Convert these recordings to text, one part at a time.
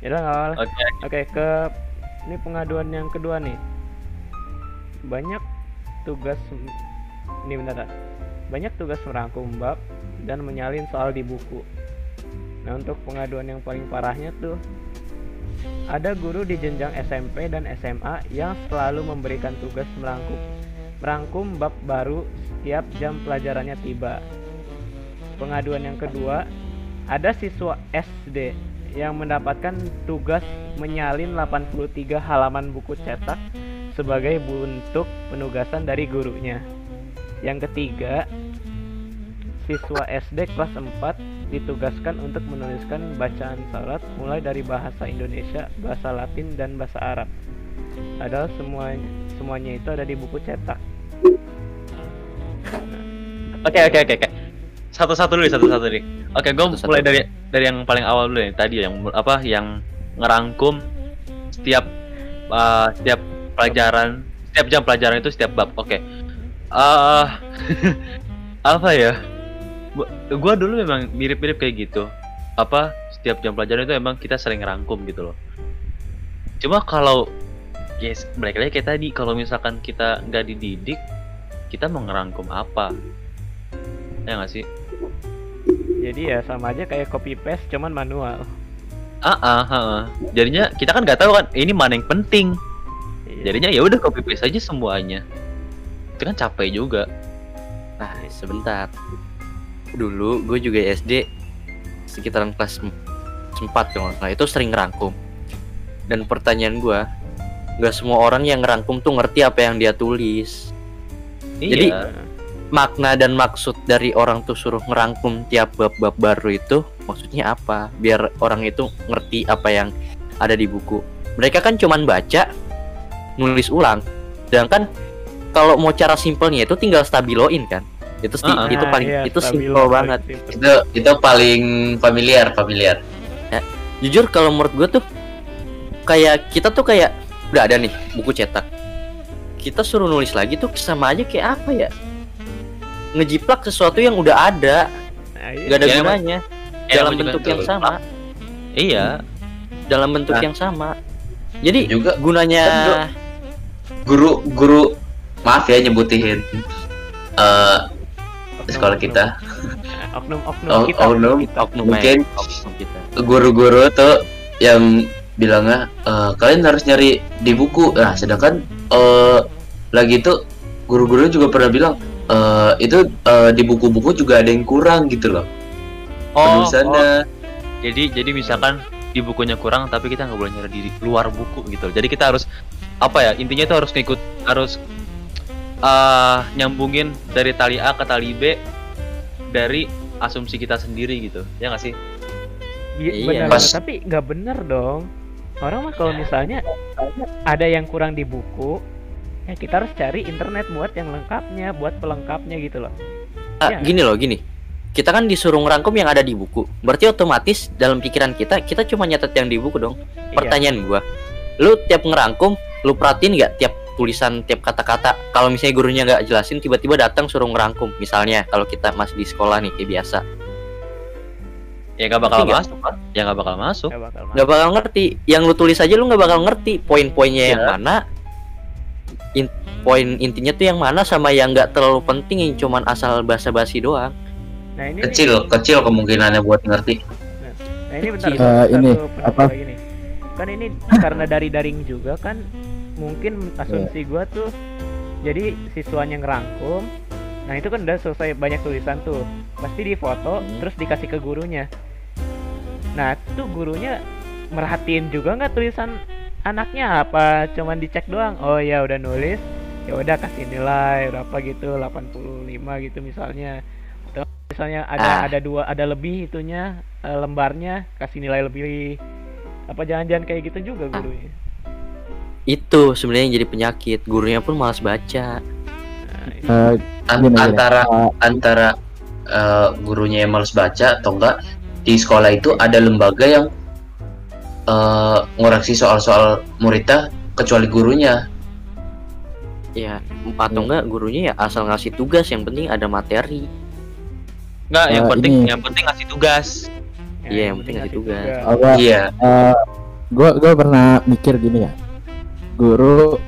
Ya nggak apa-apa. Oke. Oke, ke ini pengaduan yang kedua nih. Banyak tugas ini bentar. Banyak tugas merangkum bab dan menyalin soal di buku. Nah, untuk pengaduan yang paling parahnya tuh ada guru di jenjang SMP dan SMA yang selalu memberikan tugas merangkum merangkum bab baru setiap jam pelajarannya tiba. Pengaduan yang kedua, ada siswa SD yang mendapatkan tugas menyalin 83 halaman buku cetak sebagai bentuk penugasan dari gurunya. Yang ketiga, siswa SD kelas 4 ditugaskan untuk menuliskan bacaan salat mulai dari bahasa Indonesia, bahasa Latin, dan bahasa Arab. Padahal semuanya semuanya itu ada di buku cetak. Oke oke oke oke. Satu-satu dulu satu-satu nih. Oke, gue mulai dari dari yang paling awal dulu nih tadi yang apa yang ngerangkum setiap uh, setiap pelajaran setiap jam pelajaran itu setiap bab. Oke. Eh apa ya? Gua dulu memang mirip-mirip kayak gitu. Apa setiap jam pelajaran itu emang kita sering ngerangkum gitu loh. Cuma kalau yes, balik lagi kayak tadi kalau misalkan kita nggak dididik, kita mau ngerangkum apa? Ya nggak sih? Jadi ya sama aja kayak copy paste cuman manual. Ah, ah, ah, ah. Jadinya kita kan nggak tahu kan ini mana yang penting. Iya. Jadinya ya udah copy paste aja semuanya. Itu kan capek juga. Nah, sebentar. Dulu gue juga SD sekitaran kelas 4 kalau salah itu sering ngerangkum. Dan pertanyaan gue, nggak semua orang yang ngerangkum tuh ngerti apa yang dia tulis. Jadi- Iya. Makna dan maksud dari orang tuh suruh ngerangkum tiap bab-bab baru itu maksudnya apa? Biar orang itu ngerti apa yang ada di buku. Mereka kan cuman baca, nulis ulang. Sedangkan kalau mau cara simpelnya itu tinggal stabiloin kan. Itu sti- Ah, ah. itu Nah, paling iya, itu paling banget. simple. itu itu paling familiar familiar jujur kalau menurut gue tuh kayak kita tuh kayak udah ada nih buku cetak kita suruh nulis lagi tuh sama aja kayak apa ya ngejiplak sesuatu yang udah ada Nah, iya. gak ada Ya, gunanya Ya, dalam bentuk yang sama Iya. dalam bentuk Nah. yang sama jadi juga gunanya guru guru maaf ya nyebutin eh sekolah kita oknum-oknum Oh, kita, oknum. kita. oknum mungkin ya, oknum kita guru-guru tuh yang bilangnya "Eh, kalian harus nyari di buku nah sedangkan eh lagi itu guru-guru juga pernah bilang "Eh, itu eh, di buku-buku juga ada yang kurang gitu loh Oh, oh, penulisannya jadi jadi misalkan di bukunya kurang tapi kita nggak boleh nyari di luar buku gitu. Jadi kita harus apa ya? Intinya itu harus ngikut harus eh nyambungin dari tali A ke tali B dari asumsi kita sendiri gitu. Ya nggak sih? Iya, Iya. benar, Pas- benar. tapi nggak bener dong. Orang mah kalau misalnya ada yang kurang di buku, ya kita harus cari internet buat yang lengkapnya, buat pelengkapnya gitu loh. Ah, Iya. gini loh gini kita kan disuruh ngerangkum yang ada di buku berarti otomatis dalam pikiran kita kita cuma nyatet yang di buku dong Iya. pertanyaan gua lu tiap ngerangkum lu perhatiin nggak tiap tulisan tiap kata-kata kalau misalnya gurunya nggak jelasin tiba-tiba datang suruh ngerangkum misalnya kalau kita masih di sekolah nih kayak biasa Ya nggak bakal Ngerti nggak? masuk kan? Ya nggak bakal masuk. Nggak bakal bakal ngerti yang lu tulis aja lu nggak bakal ngerti poin-poinnya yang Iya. mana poin intinya tuh yang mana sama yang nggak terlalu penting yang cuman asal basa-basi doang Nah ini nih, kecil kecil kemungkinannya buat ngerti nah ini bentar Eh, satu ini, apa? nih. Kan ini karena dari daring juga kan mungkin asumsi gua tuh jadi siswanya ngerangkum. Nah itu kan udah selesai banyak tulisan tuh, pasti difoto Hmm. terus dikasih ke gurunya. Nah tuh gurunya merhatiin juga nggak tulisan anaknya apa cuman dicek doang oh ya udah nulis ya udah kasih nilai berapa gitu 85 gitu misalnya. Atau misalnya ada Ah. ada dua ada lebih itunya eh, lembarnya kasih nilai lebih. Apa jangan-jangan kayak gitu juga Ah. gurunya? Itu sebenarnya yang jadi penyakit. Gurunya pun malas baca. Nah. Eh, An- antara Eh, antara eh, gurunya yang males baca atau enggak di sekolah itu ada lembaga yang eh, ngoreksi soal-soal muridnya kecuali gurunya ya atau enggak gurunya ya asal ngasih tugas yang penting ada materi. Nggak, yang Eh, penting ini- yang penting ngasih tugas. iya, yang penting ngasih tugas. iya. Eh, gua gua pernah mikir gini ya. Guru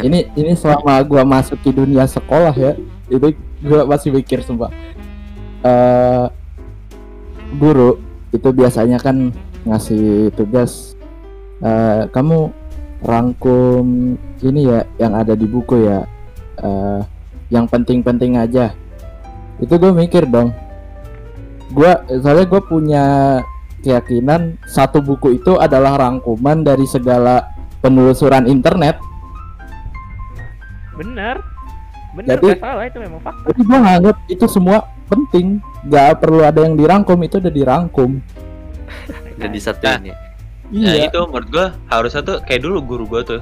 ini ini selama gua masuk di dunia sekolah ya itu gua masih mikir sumpah. Eh guru itu biasanya kan ngasih tugas eh kamu rangkum ini ya yang ada di buku ya. Eh yang penting-penting aja. Itu gue mikir dong. Gua soalnya gue punya keyakinan satu buku itu adalah rangkuman dari segala penelusuran internet. Bener. Bener Jadi- nggak salah itu memang fakta. jadi gue nganggap itu semua penting. Gak perlu ada yang dirangkum itu udah dirangkum. Udah disatuin ya Nah iya itu menurut gua harusnya tuh kayak dulu guru gua tuh.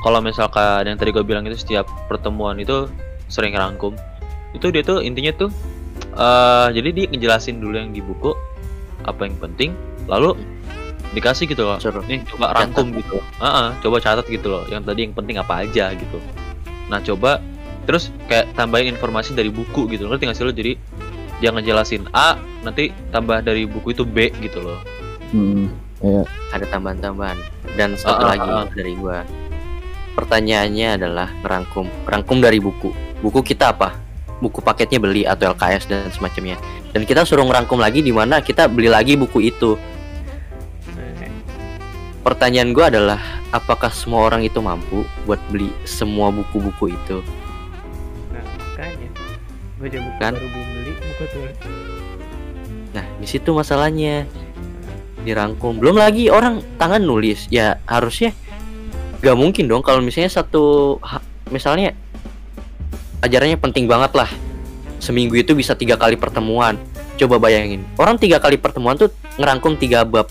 Kalau misalkan yang tadi gua bilang itu setiap pertemuan itu sering rangkum. Itu dia tuh intinya tuh eh jadi dia ngejelasin dulu yang di buku apa yang penting, lalu dikasih gitu loh. Suruh. Nih coba rangkum gitu. Heeh, coba catat gitu loh. Yang tadi yang penting apa aja gitu. Nah coba terus kayak tambahin informasi dari buku gitu. Ngerti nggak sih lo? Jadi dia ngejelasin A, nanti tambah dari buku itu B gitu loh. Hmm, ada tambahan-tambahan. Dan satu ah, lagi ah. dari gua. Pertanyaannya adalah ngerangkum rangkum dari buku. Buku kita apa? Buku paketnya beli atau LKS dan semacamnya. Dan kita suruh ngerangkum lagi di mana kita beli lagi buku itu. Pertanyaan gua adalah apakah semua orang itu mampu buat beli semua buku-buku itu? Nah makanya. Baca buku Kan? baru beli buku tuh. Nah di situ masalahnya dirangkum. Belum lagi orang tangan nulis. Ya harusnya gak mungkin dong kalau misalnya satu misalnya ajarannya penting banget lah. Seminggu itu bisa tiga kali pertemuan. Coba bayangin orang tiga kali pertemuan tuh ngerangkum tiga bab.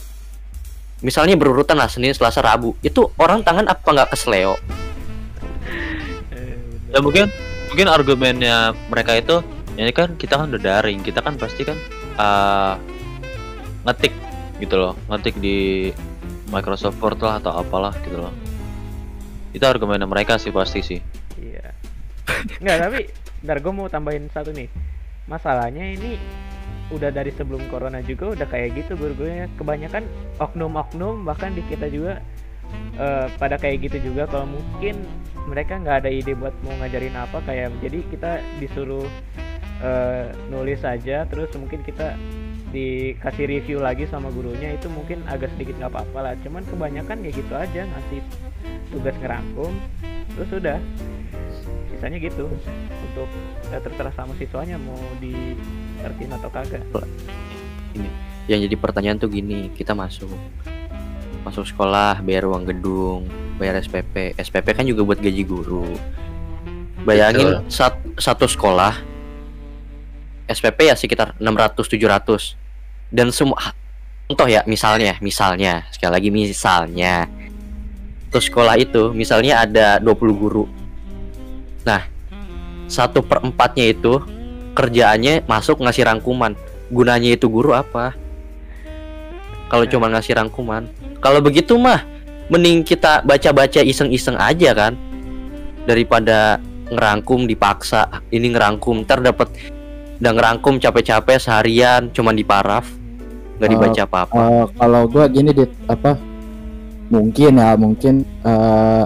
Misalnya berurutan lah Senin Selasa Rabu. Itu orang tangan apa nggak kesleo? Ya mungkin mungkin argumennya mereka itu ya ini kan kita kan udah daring. Kita kan pasti kan uh, ngetik gitu loh ngetik di Microsoft Word lah atau apalah gitu loh itu argumennya mereka sih pasti sih Iya. Enggak, tapi ntar gue mau tambahin satu nih. Masalahnya ini udah dari sebelum corona juga udah kayak gitu guru-gurunya. Kebanyakan oknum-oknum bahkan di kita juga eh, pada kayak gitu juga kalau mungkin mereka nggak ada ide buat mau ngajarin apa kayak jadi kita disuruh eh, nulis saja terus mungkin kita dikasih review lagi sama gurunya itu mungkin agak sedikit nggak apa-apa lah. Cuman kebanyakan ya gitu aja ngasih tugas ngerangkum terus udah. Sisanya gitu untuk ya, terserah sama siswanya mau diartiin atau kagak. Yang jadi pertanyaan tuh gini kita masuk masuk sekolah bayar uang gedung bayar SPP SPP kan juga buat gaji guru. Bayangin sat- satu sekolah SPP ya sekitar 600 700 dan semua contoh ya misalnya misalnya sekali lagi misalnya. Terus sekolah itu misalnya ada 20 guru. Nah satu per empatnya itu kerjaannya masuk ngasih rangkuman. Gunanya itu guru apa? Kalau cuma ngasih rangkuman. Kalau begitu mah mending kita baca-baca iseng-iseng aja kan. Daripada ngerangkum dipaksa ini ngerangkum ntar dapat udah ngerangkum capek-capek seharian cuman di paraf nggak Oh, dibaca apa-apa. Eh, kalau gua gini dit apa? Mungkin ya mungkin eh,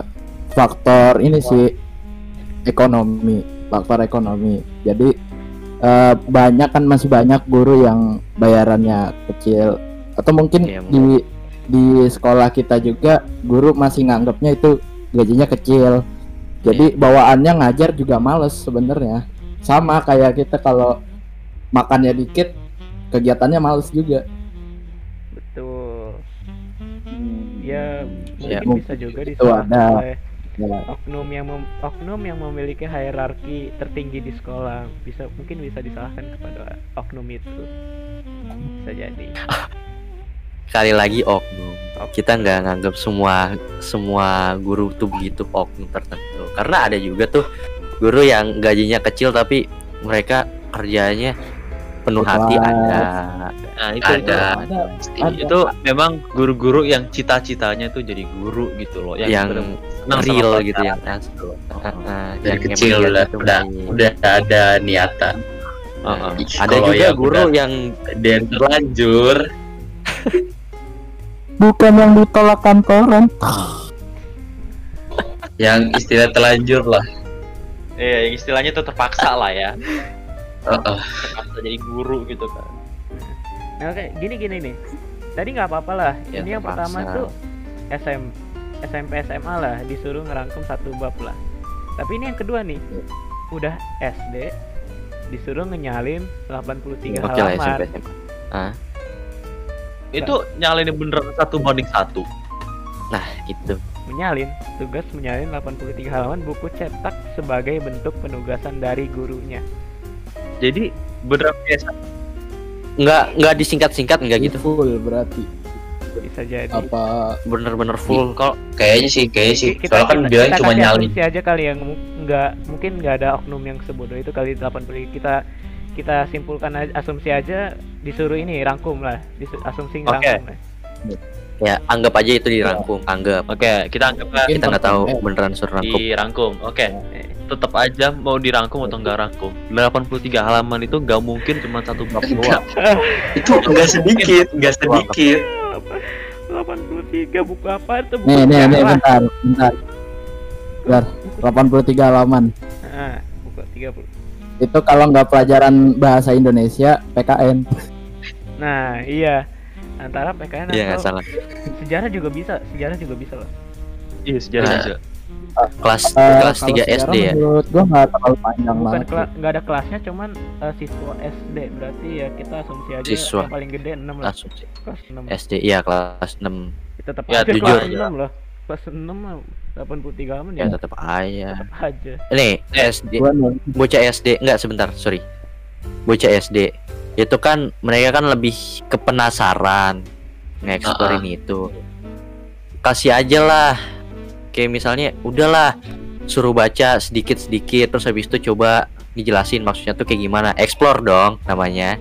faktor ini sih ekonomi faktor ekonomi. Jadi eh, banyak kan masih banyak guru yang bayarannya kecil. Atau mungkin Iya, di di sekolah kita juga guru masih nganggapnya itu gajinya kecil. Jadi bawaannya ngajar juga males sebenarnya. Sama kayak kita kalau makannya dikit kegiatannya males juga ya Ya, mungkin bisa juga ada. oleh ya. oknum yang mem- oknum yang memiliki hierarki tertinggi di sekolah. Bisa mungkin bisa disalahkan kepada oknum itu. Bisa jadi. Sekali lagi oknum. Kita nggak nganggap semua semua guru tuh begitu oknum tertentu. Karena ada juga tuh guru yang gajinya kecil tapi mereka kerjanya penuh hati ada nah itu Ada. ada Pasti. ada. itu memang guru-guru yang cita-citanya tuh jadi guru gitu loh yang, yang real gitu yang asli. Ah, ah, dari yang kecil udah udah udah ada niatan. Ih, ada juga yang guru udah- yang dan terlanjur bukan yang ditolak kantoran yang istilah telanjur lah Iya, yang istilahnya tuh terpaksa lah ya. Heeh. Terpaksa jadi guru gitu kan. Nah, oke, gini gini nih. Tadi nggak apa-apa lah. Ya, Ini yang terpaksa. pertama tuh SM SMP SMA lah disuruh ngerangkum satu bab lah. Tapi ini yang kedua nih. Udah SD disuruh ngenyalin 83 Oke lah halaman. SMP SMA. Ah, Itu nyalain beneran satu banding satu. nah itu. Menyalin tugas menyalin 83 halaman buku cetak sebagai bentuk penugasan dari gurunya. Jadi beneran biasa. Nggak nggak disingkat-singkat nggak gitu. full berarti Bisa jadi. apa Bener-bener full. Kalau kayaknya sih kayaknya sih Ki- soalnya kan bilang kita cuma asumsi aja kali yang nggak mungkin nggak ada oknum yang sebodoh itu kali 80 kita kita simpulkan aja, asumsi aja disuruh ini rangkum lah disu- asumsi Oke. rangkum lah Ya anggap aja itu dirangkum. Anggap. Oke, kita anggaplah Mungkin Kita nggak tahu beneran suruh rangkum. dirangkum. Oke, tetap aja mau dirangkum atau nggak rangkum. 83 halaman itu nggak mungkin cuma satu bab doang. itu enggak sedikit enggak sedikit. 83 buku apa? Itu buku nih nih nih bentar bentar. Bentar. 83 halaman. Ah, buku 30 itu kalau nggak pelajaran bahasa Indonesia PKN nah iya. Antara PKN Iya nggak atau salah. sejarah juga bisa sejarah juga bisa loh. Iya, sejarah Nah. aja. Kelas Eh, kelas kalau 3 sejarah SD ya. menurut gua nggak terlalu panjang bukan banget nggak ada kelasnya cuman eh, siswa SD berarti ya kita asumsi aja Siswa. yang paling gede 6 lah. Sih. kelas 6 SD iya kelas 6 tetap Ya, aja jujur. kelas 6 loh. Kelas 6 lah 83 halaman ya ya? tetap aja. tetap aja. Nih SD bocah SD enggak sebentar sorry. Bocah SD itu kan mereka kan lebih ke penasaran ngeksplorin itu. Kasih aja lah kayak misalnya udahlah suruh baca sedikit sedikit terus habis itu coba dijelasin maksudnya tuh kayak gimana. Explore dong namanya.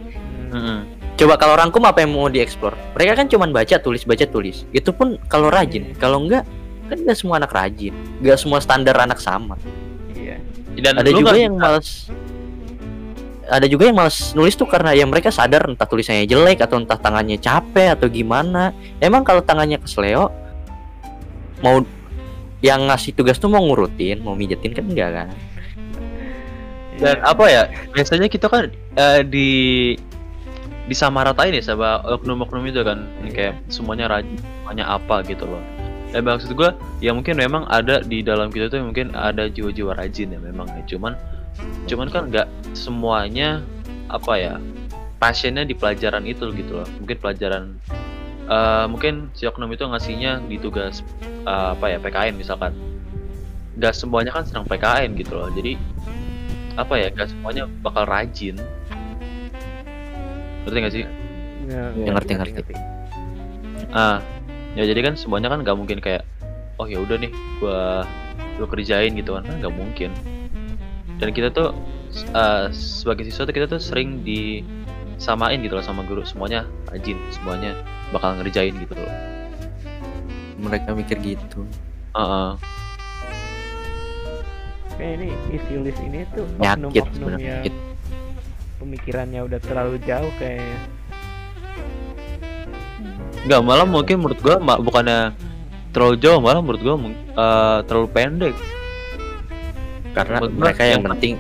Hmm. Coba kalau rangkum apa yang mau dieksplor mereka kan cuman baca tulis baca tulis. Itu pun kalau rajin. Kalau enggak kan nggak semua anak rajin. Nggak semua standar anak sama. Iya. Dan ada juga yang bisa- males. Ada juga yang males nulis tuh karena ya mereka sadar entah tulisannya jelek atau entah tangannya capek atau gimana. Emang kalau tangannya kesleo mau yang ngasih tugas tuh mau ngurutin mau mijetin kan enggak kan? Dan apa ya biasanya kita kan eh, di disamaratain ya sama oknum-oknum itu kan kayak semuanya rajin semuanya apa gitu loh. Dan maksud gua ya mungkin memang ada di dalam kita tuh mungkin ada jiwa-jiwa rajin ya memang ya. Cuman cuman kan nggak semuanya apa ya pasiennya di pelajaran itu gitu loh. Mungkin pelajaran eh, mungkin si oknum itu ngasihnya di tugas eh, apa ya PKN misalkan. Nggak semuanya kan senang PKN gitu loh jadi apa ya nggak semuanya bakal rajin. Ngerti nggak sih? Ya, Ya, ngerti, ngerti. ah ya jadi kan semuanya kan nggak mungkin kayak oh ya udah nih gua gua kerjain gitu kan. Kan nggak mungkin. Dan kita tuh eh, sebagai siswa tuh kita tuh sering disamain gitu loh sama guru. Semuanya rajin semuanya bakal ngerjain gitu loh. Mereka mikir gitu. Heeh. Kayak ini isi list ini tuh Nyakit oknum-oknum sebenarnya, yang nyakit. pemikirannya udah terlalu jauh kayaknya. Nggak malah mungkin menurut gua ma- bukannya terlalu jauh malah menurut gua eh, terlalu pendek. Karena Menurut mereka yang yang- penting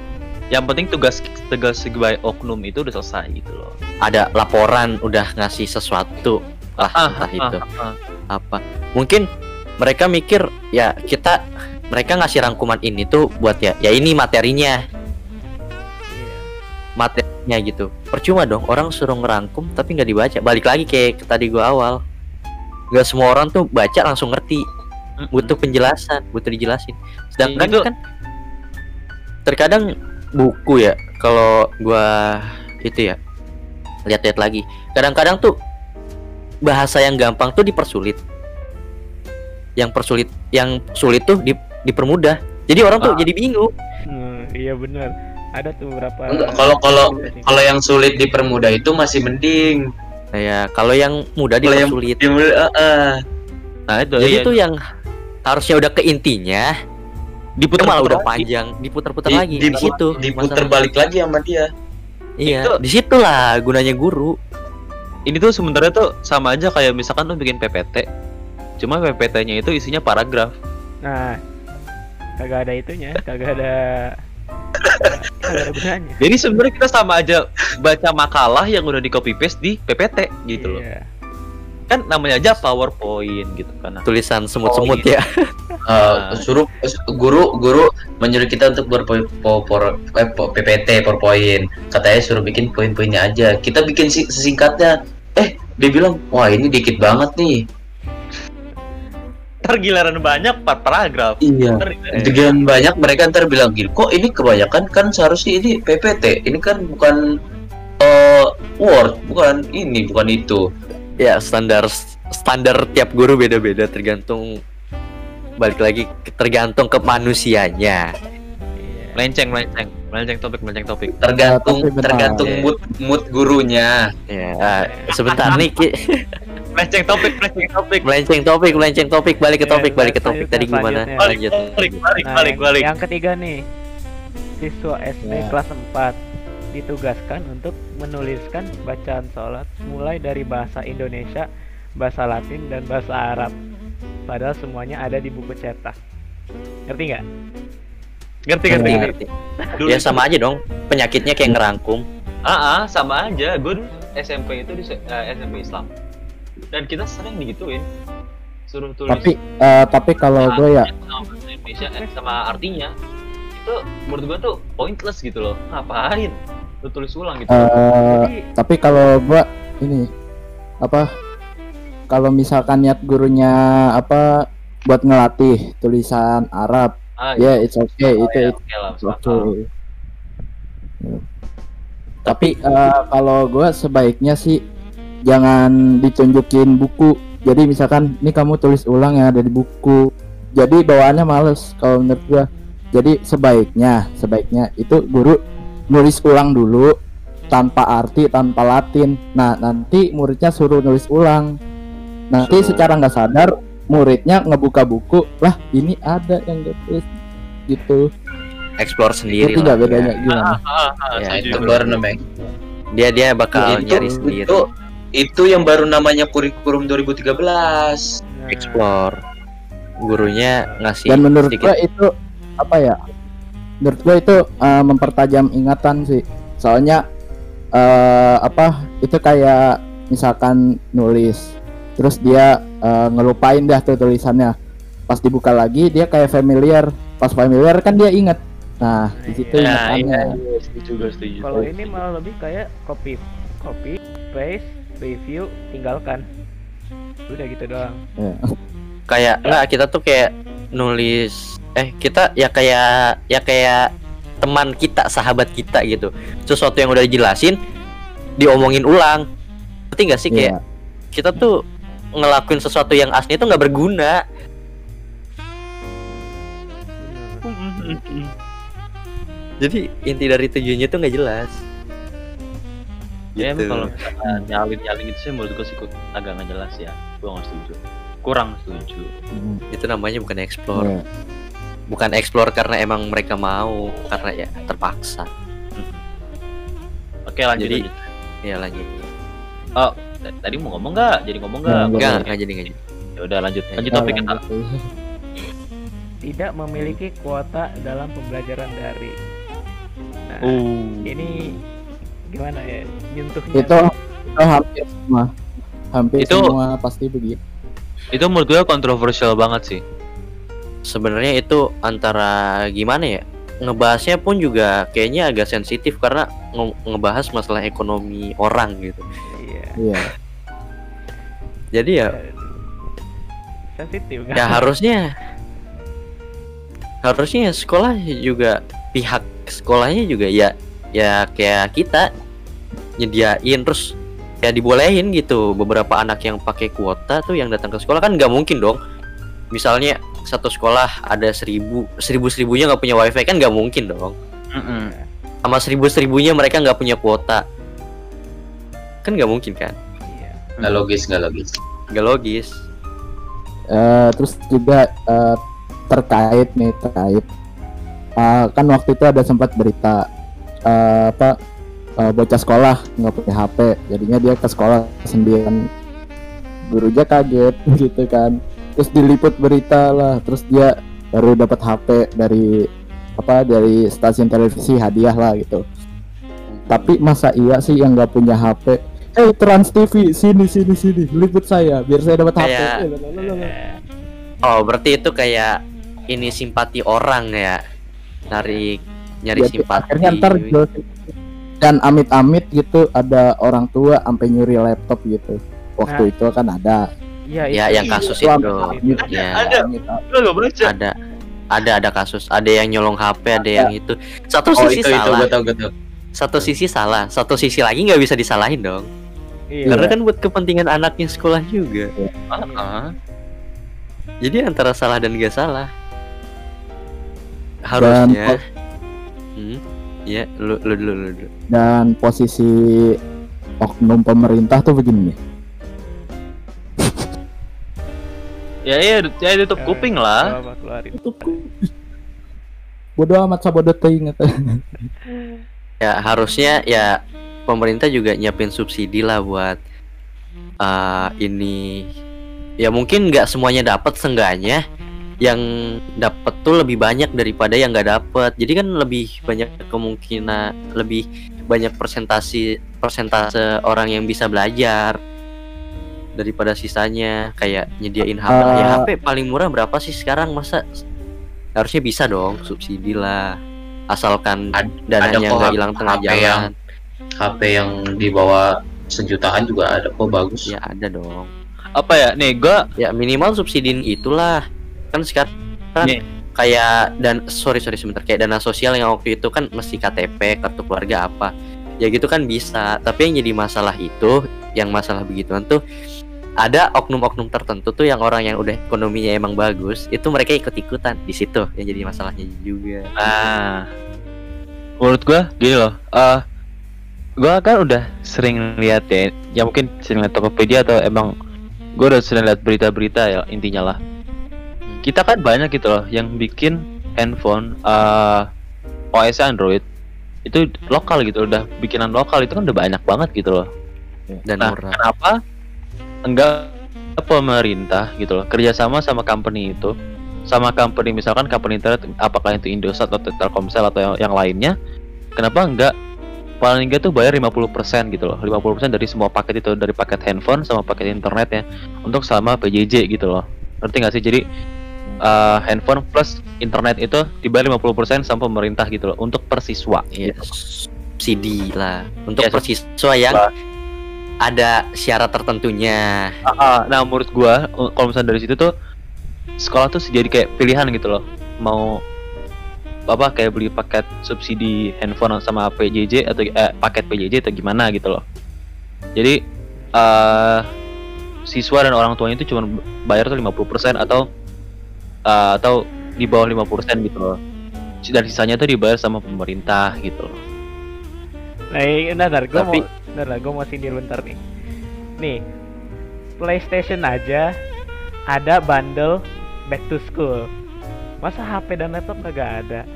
yang penting tugas tugas sebagai oknum itu udah selesai gitu loh. Ada laporan udah ngasih sesuatu. Lah entah itu. ah, apa? Mungkin mereka mikir ya kita mereka ngasih rangkuman ini tuh buat ya ya ini materinya. Iya. Materinya gitu. Percuma dong orang suruh ngerangkum tapi nggak dibaca. Balik lagi kayak ke tadi gua awal. Nggak semua orang tuh baca langsung ngerti. Butuh penjelasan butuh dijelasin. Sedangkan Itu- kan terkadang buku ya kalau gua itu ya lihat-lihat lagi. Kadang-kadang tuh bahasa yang gampang tuh dipersulit. Yang persulit yang sulit tuh di- dipermudah. Jadi orang tuh Ah. jadi bingung. Hmm, iya benar. Ada tuh Enggak, kalau kalau kalau yang sulit dipermudah itu masih mending. Ya kalau yang mudah yang- dipersulit. Ya, eh, eh. nah itu jadi iya. tuh yang harusnya udah ke intinya itu malah udah lagi. panjang diputar-putar Di- lagi di situ masalahnya. balik lagi sama dia iya Itu- di situlah gunanya guru ini tuh sebenarnya tuh sama aja kayak misalkan lu bikin PPT cuma PPT-nya itu isinya paragraf Nah, kagak ada itunya, kagak ada kagak ada gunanya. jadi sebenarnya kita sama aja baca makalah yang udah di copy paste di PPT gitu loh Iya. Kan namanya aja PowerPoint gitu kan. Nah, tulisan semut-semut ya. Uh, suruh guru guru menyuruh kita untuk berpo, po- por- eh, PPT PowerPoint. Katanya suruh bikin poin-poinnya aja. Kita bikin si- singkatnya eh dia bilang wah ini dikit banget nih. Ntar giliran banyak par paragraf. Iya. Ntar- dengan banyak mereka ntar bilang gini kok ini kebanyakan? Kan seharusnya ini PPT ini kan bukan eh Word bukan ini bukan itu ya standar standar tiap guru beda-beda tergantung balik lagi tergantung ke manusianya. Iya. melenceng melenceng. Melenceng topik melenceng topik. Tergantung benar. tergantung mood mood gurunya. Ya ah, sebentar nih Ki. melenceng topik melenceng topik. Melenceng topik melenceng topik. Balik ke Ya, topik balik ke topik. Tadi gimana? lanjut. Balik balik Nah, balik balik. Yang ketiga nih, siswa SD Ya. kelas 4 ditugaskan untuk menuliskan bacaan sholat mulai dari bahasa Indonesia, bahasa Latin, dan bahasa Arab. Padahal semuanya ada di buku cetak. Ngerti nggak? ngerti ngerti Ya. ngerti. Dulu ya itu- sama aja dong. Penyakitnya kayak ngerangkum. Ah ah, sama aja. Gue SMP itu di se- eh, SMP Islam. Dan kita sering digituin. Suruh tulis. Tapi eh, tapi kalau gue ya Indonesia eh, sama artinya. Itu menurut gue tuh pointless gitu loh. Ngapain lu tulis ulang gitu eh, Jadi tapi kalau gue ini apa kalau misalkan niat gurunya apa buat ngelatih tulisan Arab ah, ya it's okay Oh, itu ya, itu oke lah it's okay. Ya. Tapi eh, kalau gue sebaiknya sih jangan ditunjukin buku. Jadi misalkan ini kamu tulis ulang yang ada di buku. Jadi bawaannya males kalau menurut gue. Jadi sebaiknya sebaiknya itu guru nulis ulang dulu tanpa arti tanpa Latin. Nah nanti muridnya suruh nulis ulang. Nanti Suruh. secara nggak sadar muridnya ngebuka buku lah ini ada yang gak tulis gitu. explore sendiri lah nggak bedanya gimana? ah, ah, ah, Ya, itu gue. namanya dia dia bakal itu nyari sendiri itu itu yang baru namanya kurikulum 2013 nah, explore gurunya ngasih dan menurut sedikit gua itu apa ya menurut gua itu eh, mempertajam ingatan sih. Soalnya eh, apa itu kayak misalkan nulis terus dia eh, ngelupain dah tuh tulisannya. Pas dibuka lagi dia kayak familiar. Pas familiar kan dia inget nah di situ ya, ingatannya. iya, setuju gue setuju Kalau ini malah lebih kayak copy, copy, paste, review, tinggalkan. Udah gitu doang. Ya. kayak enggak kita tuh kayak nulis eh kita ya kayak ya kayak teman kita sahabat kita gitu. Sesuatu yang udah dijelasin diomongin ulang. Ngerti nggak sih? Kayak Iya. kita tuh ngelakuin sesuatu yang asli itu nggak berguna. Jadi inti dari tujuannya tuh nggak jelas. Ya emang Gitu. kalau misalkan nyalin nyalin itu sih menurut gue sih kok agak nggak jelas ya. Gue nggak setuju. Kurang setuju. Hmm, itu namanya bukan explore. Iya. Bukan explore karena emang mereka mau karena ya terpaksa. Oke lanjut Jadi- lanjut. ya lanjut. T- tadi mau ngomong nggak? Jadi ngomong nggak? Nggak, enggak enggak jadi enggak jadi. Ya udah lanjut. Lanjut Nah, topik kita lanjut. Tidak memiliki kuota dalam pembelajaran daring. Nah, uh. ini gimana ya nyentuhnya? itu itu hampir semua. Hampir Itu- semua pasti begitu. Itu menurut gue kontroversial banget sih sebenarnya itu antara gimana ya ngebahasnya pun juga kayaknya agak sensitif karena nge- ngebahas masalah ekonomi orang gitu. Iya. iya. Jadi ya Sensitif kan? ya harusnya harusnya sekolah juga pihak sekolahnya juga ya ya kayak kita nyediain terus ya dibolehin gitu. Beberapa anak yang pakai kuota tuh yang datang ke sekolah kan nggak mungkin dong misalnya satu sekolah ada seribu seribu seribunya nggak punya wifi kan nggak mungkin dong. Sama seribu seribunya mereka nggak punya kuota. Kan nggak mungkin kan? Iya. nggak logis nggak logis. Nggak logis. Eh, terus juga eh, terkait nih terkait. Eh, kan waktu itu ada sempat berita eh, apa eh, bocah sekolah nggak punya HP jadinya dia ke sekolah sendirian. Gurunya kaget gitu kan terus diliput berita lah terus dia baru dapat HP dari apa dari stasiun televisi hadiah lah gitu tapi masa iya sih yang nggak punya HP eh Trans TV sini sini sini liput saya biar saya dapat HP Kayak- Eh, lalalala. Oh, berarti itu kayak ini simpati orang ya. Nyari nyari Ya, simpati. akhirnya ntar dan amit-amit gitu ada orang tua sampai nyuri laptop gitu waktu Nah. itu kan ada Iya, Ya, itu- yang kasus Itu itu. amit-amit. Ya. ada. Lu gak baca? Ada ada ada kasus, ada yang nyolong HP, ada yang itu. Satu Oh sisi itu itu salah, gue tau gue tau. satu sisi salah, satu sisi lagi nggak bisa disalahin dong. Iya. Karena kan buat kepentingan anaknya sekolah juga. Ah, Jadi antara salah dan gak salah. Harusnya. Hmm. Ya, lu lu dulu lu dulu. dan posisi oknum pemerintah tuh begini nih Ya iya, ya tutup Eh, kuping lah. coba keluarin. bodoh amat sabodo teuing eta. Ya harusnya ya pemerintah juga nyiapin subsidi lah buat eh ini ya mungkin nggak semuanya dapat seenggaknya yang dapat tuh lebih banyak daripada yang nggak dapat jadi kan lebih banyak kemungkinan lebih banyak persentasi persentase orang yang bisa belajar daripada sisanya kayak nyediain HP lah. ya Eh, HP paling murah berapa sih sekarang? Masa harusnya bisa dong subsidi lah. Asalkan Ad- dananya kok nggak hilang tengah HP jalan. yang- HP yang di bawah sejutaan juga ada kok bagus. ya ada dong. Apa ya? Nih, gua ya minimal subsidiin itulah. Kan sekarang kan Nih. kayak dan sorry sorry sebentar. Kayak dana sosial yang waktu itu kan mesti KTP kartu keluarga apa. Ya gitu kan bisa. Tapi yang jadi masalah itu yang masalah begituan tuh ada oknum-oknum tertentu tuh yang orang yang udah ekonominya emang bagus itu mereka ikut-ikutan di situ yang jadi masalahnya juga Nah, menurut gua gini loh. eh gua kan udah sering lihat ya, ya mungkin sering lihat Tokopedia atau emang gua udah sering lihat berita-berita ya intinya lah. Kita kan banyak gitu loh yang bikin handphone eh OS Android itu lokal gitu udah bikinan lokal itu kan udah banyak banget gitu loh. dan Nah, murah kenapa enggak pemerintah gitu loh. Kerjasama sama company itu. Sama company misalkan company internet apakah itu Indosat atau Telkomsel atau yang, yang lainnya kenapa enggak? Paling enggak tuh bayar 50% gitu loh. 50% dari semua paket itu dari paket handphone sama paket internetnya untuk sama PJJ gitu loh. Ngerti nggak sih? Jadi eh, handphone plus internet itu dibayar 50% sama pemerintah gitu loh untuk per siswa ya gitu. subsidi lah. Untuk Ya, persiswa yang. Ada syarat tertentunya. Ah, nah menurut gua uh, kalau misalnya dari situ tuh sekolah tuh jadi kayak pilihan gitu loh. Mau apa kayak beli paket subsidi handphone sama PJJ atau eh, paket PJJ atau gimana gitu loh. Jadi eh siswa dan orang tuanya itu cuma bayar tuh 50% atau eh, atau di bawah 50% gitu loh. Dan sisanya tuh dibayar sama pemerintah gitu loh. Nah, ini bentar, gue Tapi- mau, bentar lah, gue mau sindir bentar nih. Nih, PlayStation aja ada bundle back to school. Masa HP dan laptop kagak ada?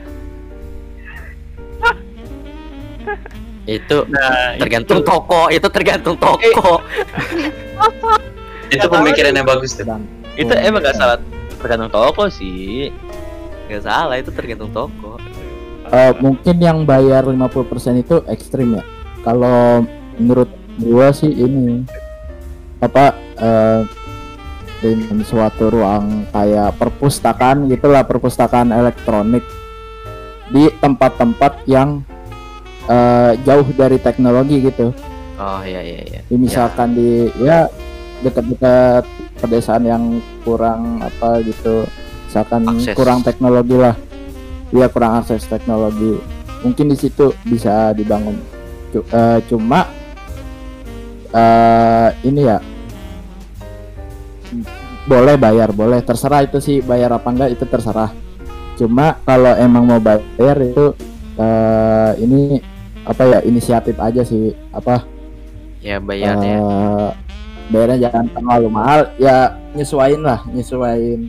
itu nah tergantung toko itu tergantung toko Itu pemikiran yang bagus tuh. dan itu emang gak salah tergantung toko sih nggak salah itu tergantung toko Eh, mungkin yang bayar 50% itu ekstrim ya. Kalau menurut gua sih ini apa eh dengan suatu ruang kayak perpustakaan gitulah perpustakaan elektronik di tempat-tempat yang eh, jauh dari teknologi gitu. oh iya iya iya. Di misalkan di ya dekat-dekat pedesaan yang kurang apa gitu. Misalkan Akses. kurang teknologi lah. Dia kurang akses teknologi. Mungkin di situ bisa dibangun. Cu- eh, cuma eh ini ya. Boleh bayar boleh. Terserah itu sih bayar apa enggak itu terserah. Cuma kalau emang mau bayar itu eh ini apa ya inisiatif aja sih apa? Ya bayarnya eh bayarnya jangan terlalu mahal ya nyesuain lah nyesuain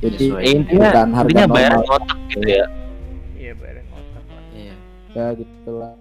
jadi Nyesuain. intinya bukan harga intinya bayar normal. ngotak gitu ya. Iya, bayarin otak. Iya. Ya gitu lah